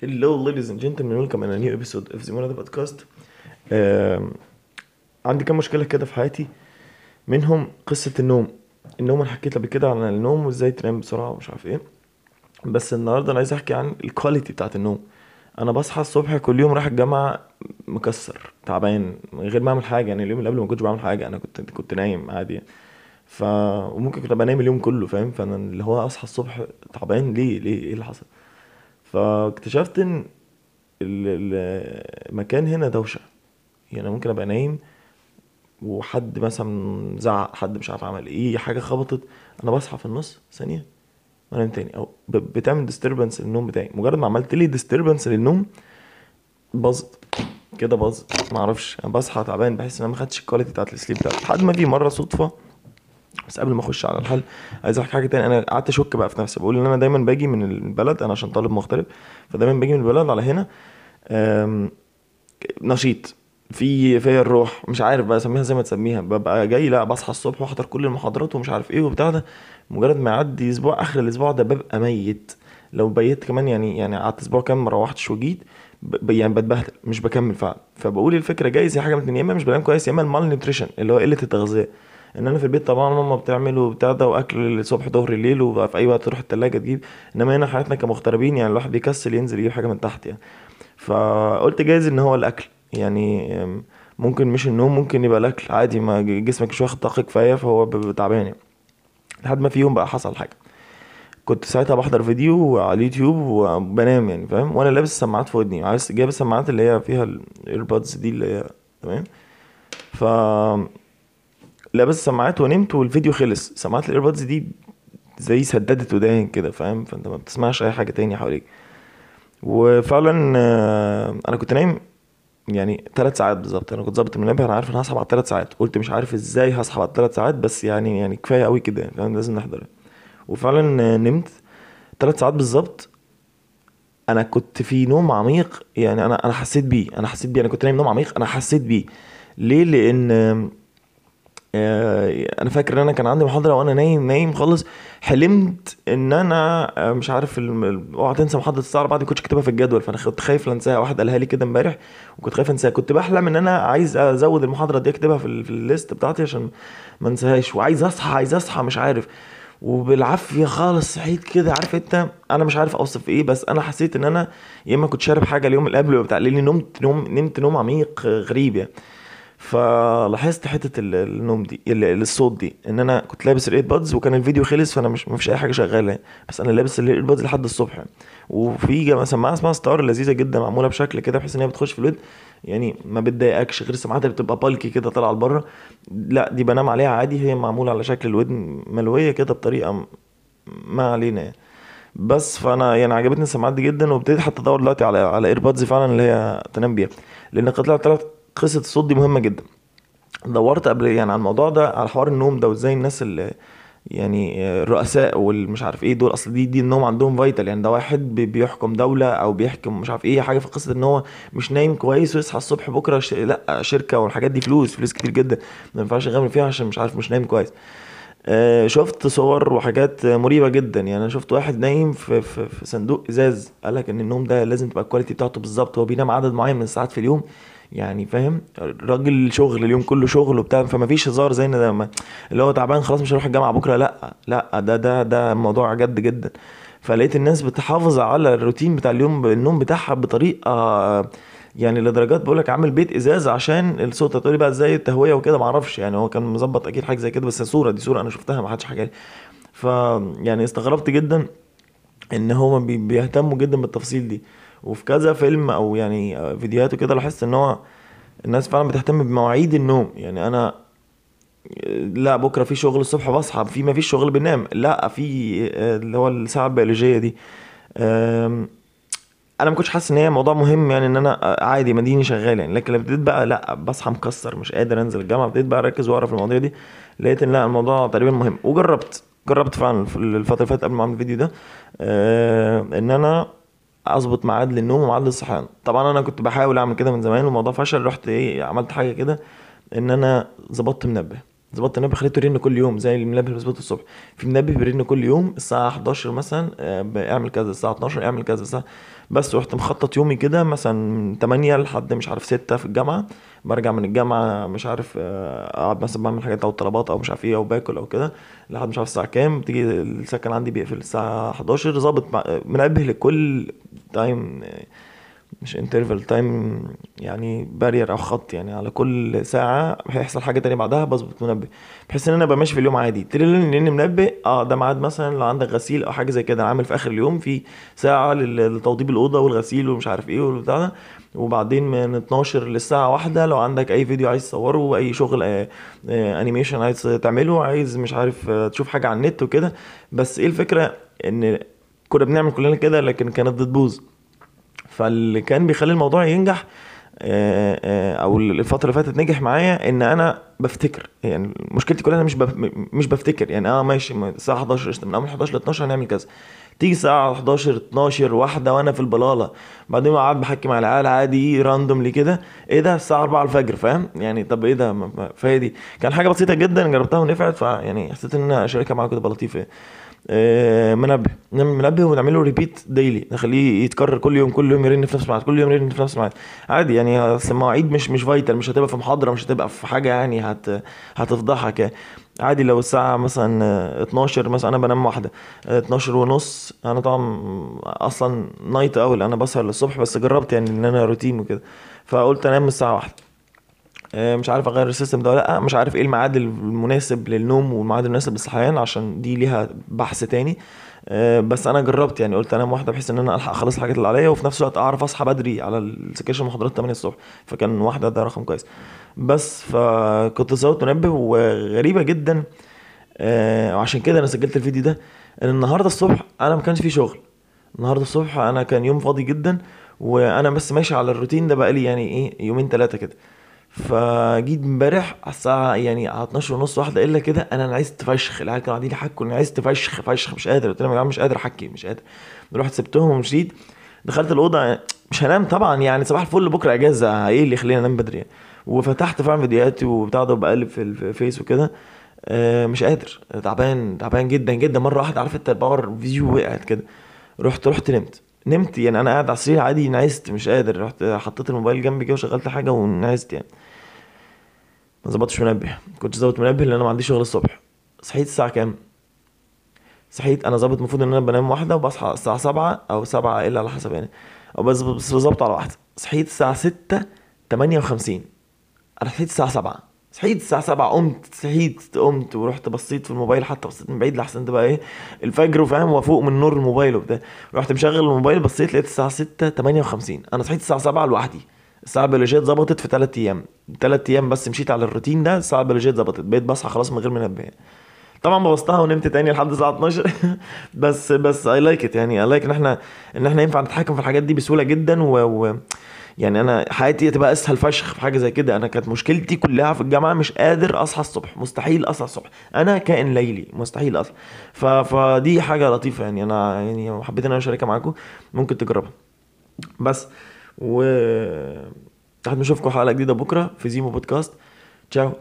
Hello ladies and gentlemen. Welcome in a new episode of the Monada podcast. عندي كام مشكلة كده في حياتي. منهم قصة النوم. النوم أنا حكيت قبل كده عن النوم وإزاي تنام بسرعة ومش عارف إيه. بس النهاردة أنا عايز أحكي عن الكواليتي بتاعت النوم. أنا بصحى الصبح كل يوم رايح الجامعة مكسر تعبان من غير ما أعمل حاجة. يعني اليوم اللي قبله ما كنتش بعمل حاجة أنا كنت كنت نايم عادي. ف وممكن كنت ابقى نايم اليوم كله فاهم؟ فأنا اللي هو أصحى الصبح تعبان. ليه؟ ليه؟ إيه اللي حصل؟ فاكتشفت إن ال- ال- المكان هنا دوشة. يعني ممكن أبقى نايم وحد مثلا زعق حد مش عارف عمل إيه حاجة خبطت أنا بصحى في النص ثانية وانام تاني. أو بتعمل disturbance للنوم بتاعي. مجرد ما عملت لي disturbance للنوم باظت. كده باظت. معرفش. أنا بصحى تعبان بحس إن أنا ما خدتش ال quality بتاعت ال sleep بتاعتي. لحد ما في مرة صدفة بس قبل ما أخش على الحل عايز احكي حاجة تاني. أنا قعدت أشك بقى في نفسي بقول إن أنا دايما باجي من البلد أنا عشان طالب مغترب فدايما باجي من البلد على هنا نشيط. في فيا الروح مش عارف بقى أسميها زي ما تسميها ببقى جاي لا بصحى الصبح وأحضر كل المحاضرات ومش عارف إيه وبتاع ده. مجرد ما يعدي أسبوع آخر الأسبوع ده ببقى ميت. لو بيت كمان يعني يعني قعدت أسبوع كامل ما روحتش وجيت يعني بتبهدل مش بكمل فعلا. فبقول الفكرة جايز هي حاجة من يا إما مش بنام كويس يا إما ال malnutrition اللي هو قلة التغذية. إن أنا في البيت طبعا ماما بتعمل وبتاع ده وأكل الصبح ظهر الليل وفي أي وقت تروح التلاجة تجيب إنما هنا حياتنا كمغتربين يعني الواحد بيكسل ينزل يجيب حاجة من تحت يعني. فقلت جايز إن هو الأكل يعني ممكن مش النوم ممكن يبقى الأكل عادي ما جسمك مش واخد طاقة كفاية فهو تعبان يعني. لحد ما في يوم بقى حصل حاجة. كنت ساعتها بحضر فيديو على اليوتيوب وبنام يعني فاهم؟ وأنا لابس السماعات في ودني عايز جايب السماعات اللي هي فيها ال earpods دي اللي هي تمام؟ ف لابس السماعات ونمت والفيديو خلص. سماعات الايربودز دي زي سددت ودان كده فاهم؟ فانت ما بتسمعش أي حاجة تاني حواليك. وفعلا آه، أنا كنت نايم يعني ثلاث ساعات بالظبط. أنا كنت ظابط المنبه أنا عارف إن هصحى بعد ثلاث ساعات. قلت مش عارف إزاي هصحى بعد ثلاث ساعات بس يعني يعني كفاية قوي كده فاهم؟ لازم نحضر. وفعلا آه، نمت ثلاث ساعات بالظبط. أنا كنت في نوم عميق يعني أنا أنا حسيت بيه أنا حسيت بيه. أنا كنت نايم نوم عميق أنا حسيت بيه. ليه؟ لأن أنا فاكر إن أنا كان عندي محاضرة وأنا نايم نايم خالص حلمت إن أنا آه، مش عارف أوعى تنسى محاضرة الساعة 4 دي كنتش كاتبها في الجدول فأنا كنت خايف أنساها واحد قالها لي كده امبارح وكنت خايف أنساها كنت بحلم إن أنا عايز أزود المحاضرة دي أكتبها في, في ال list بتاعتي عشان ما أنساهاش وعايز أصحى عايز أصحى مش عارف. وبالعافية خالص صحيت كده عارف أنت أنا مش عارف أوصف إيه بس أنا حسيت إن أنا يا إما كنت شارب حاجة اليوم اللي قبله بتاع لأني نمت نوم نمت نوم عميق آه، غريب يعني. فلاحظت حتة ال- النوم دي ال- الصوت دي إن أنا كنت لابس ال earbuds وكان الفيديو خلص فأنا مش مفيش أي حاجة شغالة. بس أنا لابس ال earbuds لحد الصبح. وفي سماعه اسمها ستار لذيذة جدا معمولة بشكل كده بحيث إن هي بتخش في الودن يعني ما بتضايقكش غير السماعات اللي بتبقى بالكي كده طالعة لبره لا دي بنام عليها عادي هي معمولة على شكل الودن ملوية كده بطريقة ما علينا يعني. بس فأنا يعني عجبتني السماعات دي جدا وابتديت حتى أدور دلوقتي على على earbuds فعلا اللي هي تنام بيها لأن طلعت طلعت قصة الصوت دي مهمة جدا. دورت قبل يعني على الموضوع ده على حوار النوم ده وإزاي الناس اللي يعني الرؤساء والمش عارف إيه دول أصل دي دي النوم عندهم vital يعني ده واحد بي- بيحكم دولة أو بيحكم مش عارف إيه حاجة في قصة إن هو مش نايم كويس ويصحى الصبح بكرة ش... لأ شركة والحاجات دي فلوس فلوس كتير جدا. ما ينفعش يغامر فيها عشان مش عارف مش نايم كويس. شفت صور وحاجات مريبة جدا. يعني أنا شفت واحد نايم في, في, في صندوق إزاز. قال لك إن النوم ده لازم تبقى الكواليتي بتاعته بالظبط. هو بينام عدد معين من الساعات في اليوم. يعني فاهم؟ راجل شغل اليوم كله شغل وبتاع. فما فيش هزار زي ده. اللي هو تعبان خلاص مش هروح الجامعة بكرة. لأ لأ ده ده ده موضوع جد جدا. فلقيت الناس بتحافظ على الروتين بتاع اليوم النوم بتاعها بطريقة يعني لدرجات بقول لك عامل بيت إزاز عشان الصوت هتقولي بقى إزاي التهوية وكده؟ معرفش يعني هو كان مظبط أكيد حاجة زي كده بس صورة دي صورة أنا شفتها ما حدش حكى لي. ف يعني استغربت جدا إن هما بي- بيهتموا جدا بالتفاصيل دي. وفي كذا فيلم أو يعني فيديوهات وكده لاحظت إن هو الناس فعلا بتهتم بمواعيد النوم. يعني أنا لا بكرة في شغل الصبح بصحى في ما فيش شغل بنام. لا في آه، اللي هو الساعة البيولوجية دي. أنا ما كنتش حاسس إن هي موضوع مهم يعني إن أنا آه، عادي مديني شغال يعني. لكن لما ابتديت بقى لأ بصحى مكسر مش قادر أنزل الجامعة ابتديت بقى أركز وأقرأ في المواضيع دي لقيت إن لأ الموضوع تقريبا مهم. وجربت جربت فعلا الفترة اللي فاتت قبل ما أعمل الفيديو ده آه إن أنا أظبط ميعاد للنوم وميعاد للصحيان. طبعا أنا كنت بحاول أعمل كده من زمان والموضوع فشل رحت إيه عملت حاجة كده إن أنا ظبطت منبه. ظبطت المنبه خليته يرن كل يوم زي المنبه اللي بظبطه الصبح. في منبه بيرن كل يوم الساعة 11 مثلا آه، اعمل كذا الساعة 12 اعمل كذا الساعة بس رحت مخطط يومي كده مثلا من 8 لحد مش عارف 6 في الجامعة. برجع من الجامعة مش عارف آه، اقعد مثلا بعمل حاجات أو طلبات أو مش عارف إيه أو باكل أو كده لحد مش عارف الساعة كام. تيجي السكن عندي بيقفل الساعة 11 ظابط منبه لكل time مش interval time يعني barrier أو خط يعني على كل ساعة هيحصل حاجة تانية بعدها بظبط منبه. بحيث إن أنا أبقى ماشي في اليوم عادي. تريلين لأن منبه آه ده ميعاد مثلا لو عندك غسيل أو حاجة زي كده. عامل في آخر اليوم في ساعة لتوضيب الأوضة والغسيل ومش عارف إيه والبتاع ده. وبعدين من 12 للساعة واحدة لو عندك أي فيديو عايز تصوره أي شغل آه آه animation عايز تعمله عايز مش عارف آه تشوف حاجة على النت وكده. بس إيه الفكرة؟ إن كنا بنعمل كلنا كده لكن كانت بتبوظ. فاللي كان بيخلي الموضوع ينجح آه، آه، أو الفترة اللي فاتت نجح معايا إن أنا بفتكر. يعني مشكلتي كلها أنا مش. مش بفتكر. يعني آه ماشي الساعة 11 قشطة من أول 11 ل 12 هنعمل كذا. تيجي الساعة 11 12 واحدة وأنا في البلالة. بعدين قاعد بحكي مع العيال عادي راندوملي كده. إيه ده؟ الساعة 4 الفجر فاهم؟ يعني طب إيه ده؟ فهي دي. كان حاجة بسيطة جدا جربتها ونفعت فيعني حسيت إن أنا اشاركها معاكم تبقى لطيفه آه، منبه. نعمل منبه ونعمله repeat daily نخليه يتكرر كل يوم كل يوم يرن في نفس الميعاد كل يوم يرن في نفس الميعاد. عادي يعني أصل المواعيد مش مش vital مش هتبقى في محاضرة مش هتبقى في حاجة يعني هت هتفضحك يعني. عادي لو الساعة مثلا 12 مثلا أنا بنام واحدة. 12 ونص أنا طبعا أصلا night owl أنا بسهر للصبح بس جربت يعني إن أنا روتين وكده. فقلت أنام الساعة واحدة. مش عارف أغير ال system ده ولا لأ. مش عارف إيه الميعاد المناسب للنوم والميعاد المناسب للصحيان عشان دي ليها بحث تاني. آه، بس أنا جربت يعني قلت أنام واحدة بحيث إن أنا ألحق أخلص الحاجات اللي عليا وفي نفس الوقت أعرف أصحى بدري على السكيشن محاضرات 8 الصبح. فكان واحدة ده رقم كويس. بس فكنت زودت منبه وغريبة جدا آه، وعشان كده أنا سجلت الفيديو ده إن النهارده الصبح أنا ما كانش في شغل. النهارده الصبح أنا كان يوم فاضي جدا وأنا بس ماشي على الروتين ده بقالي يعني إيه يومين ثلاثة كده. فجيت امبارح الساعة يعني على 12 ونص واحدة إلا كده أنا عايز فشخ العيال كانوا قاعدين يحكوا أنا عايز فشخ فشخ مش قادر. قلت لهم يا جماعة مش قادر أحكي مش قادر. رحت سبتهم ومشيت. دخلت الأوضة مش هنام طبعا يعني صباح الفل بكرة إجازة إيه اللي يخليني أنام بدري؟ وفتحت فعلا فيديوهاتي وبتاع ده وبقلب في ال Face وكده. آه مش قادر. تعبان تعبان جدا جدا. مرة واحدة عارف أنت ال power fuse وقعت كده. رحت رحت نمت. نمت يعني أنا قاعد على السرير عادي نعست مش قادر رحت حطيت الموبايل جنبي كده وشغلت حاجة ونعست يعني. ما ظبطتش منبه كنت ظابط منبه لأن أنا ما عنديش شغل الصبح. صحيت الساعة كام؟ صحيت أنا ظابط المفروض إن أنا بنام واحدة وبصحى الساعة سبعة أو سبعة إلا على حسب يعني. أو بس بظبط على واحدة. صحيت الساعة ستة تمانية وخمسين. أنا صحيت الساعة سبعة. صحيت الساعة سبعة قمت صحيت قمت ورحت بصيت في الموبايل حتى بصيت من بعيد لحسن تبقى إيه الفجر وفاهم وفوق من نور الموبايل وبتاع. رحت مشغل الموبايل بصيت لقيت الساعة ستة تمانية وخمسين. أنا صحيت الساعة سبعة لوحدي. الساعة البيولوجيه اتظبطت في ثلاث أيام. ثلاث أيام بس مشيت على الروتين ده الساعة البيولوجيه اتظبطت بقيت بصحى خلاص من غير منبه طبعا بوظتها ونمت تاني لحد الساعة 12 بس بس I like it يعني. I like إن إحنا إن إحنا ينفع نتحكم في الحاجات دي بسهولة جدا و, و يعني أنا حياتي تبقى أسهل فشخ في حاجة زي كده. أنا كانت مشكلتي كلها في الجامعة مش قادر أصحى الصبح. مستحيل أصحى الصبح. أنا كائن ليلي مستحيل أصحى. ف... فدي حاجة لطيفة يعني. أنا يعني حبيت إن أنا أشاركها معاكم. ممكن تجربها. بس و لحد ما حلقة جديدة بكرة في زيمو بودكاست. تشاو.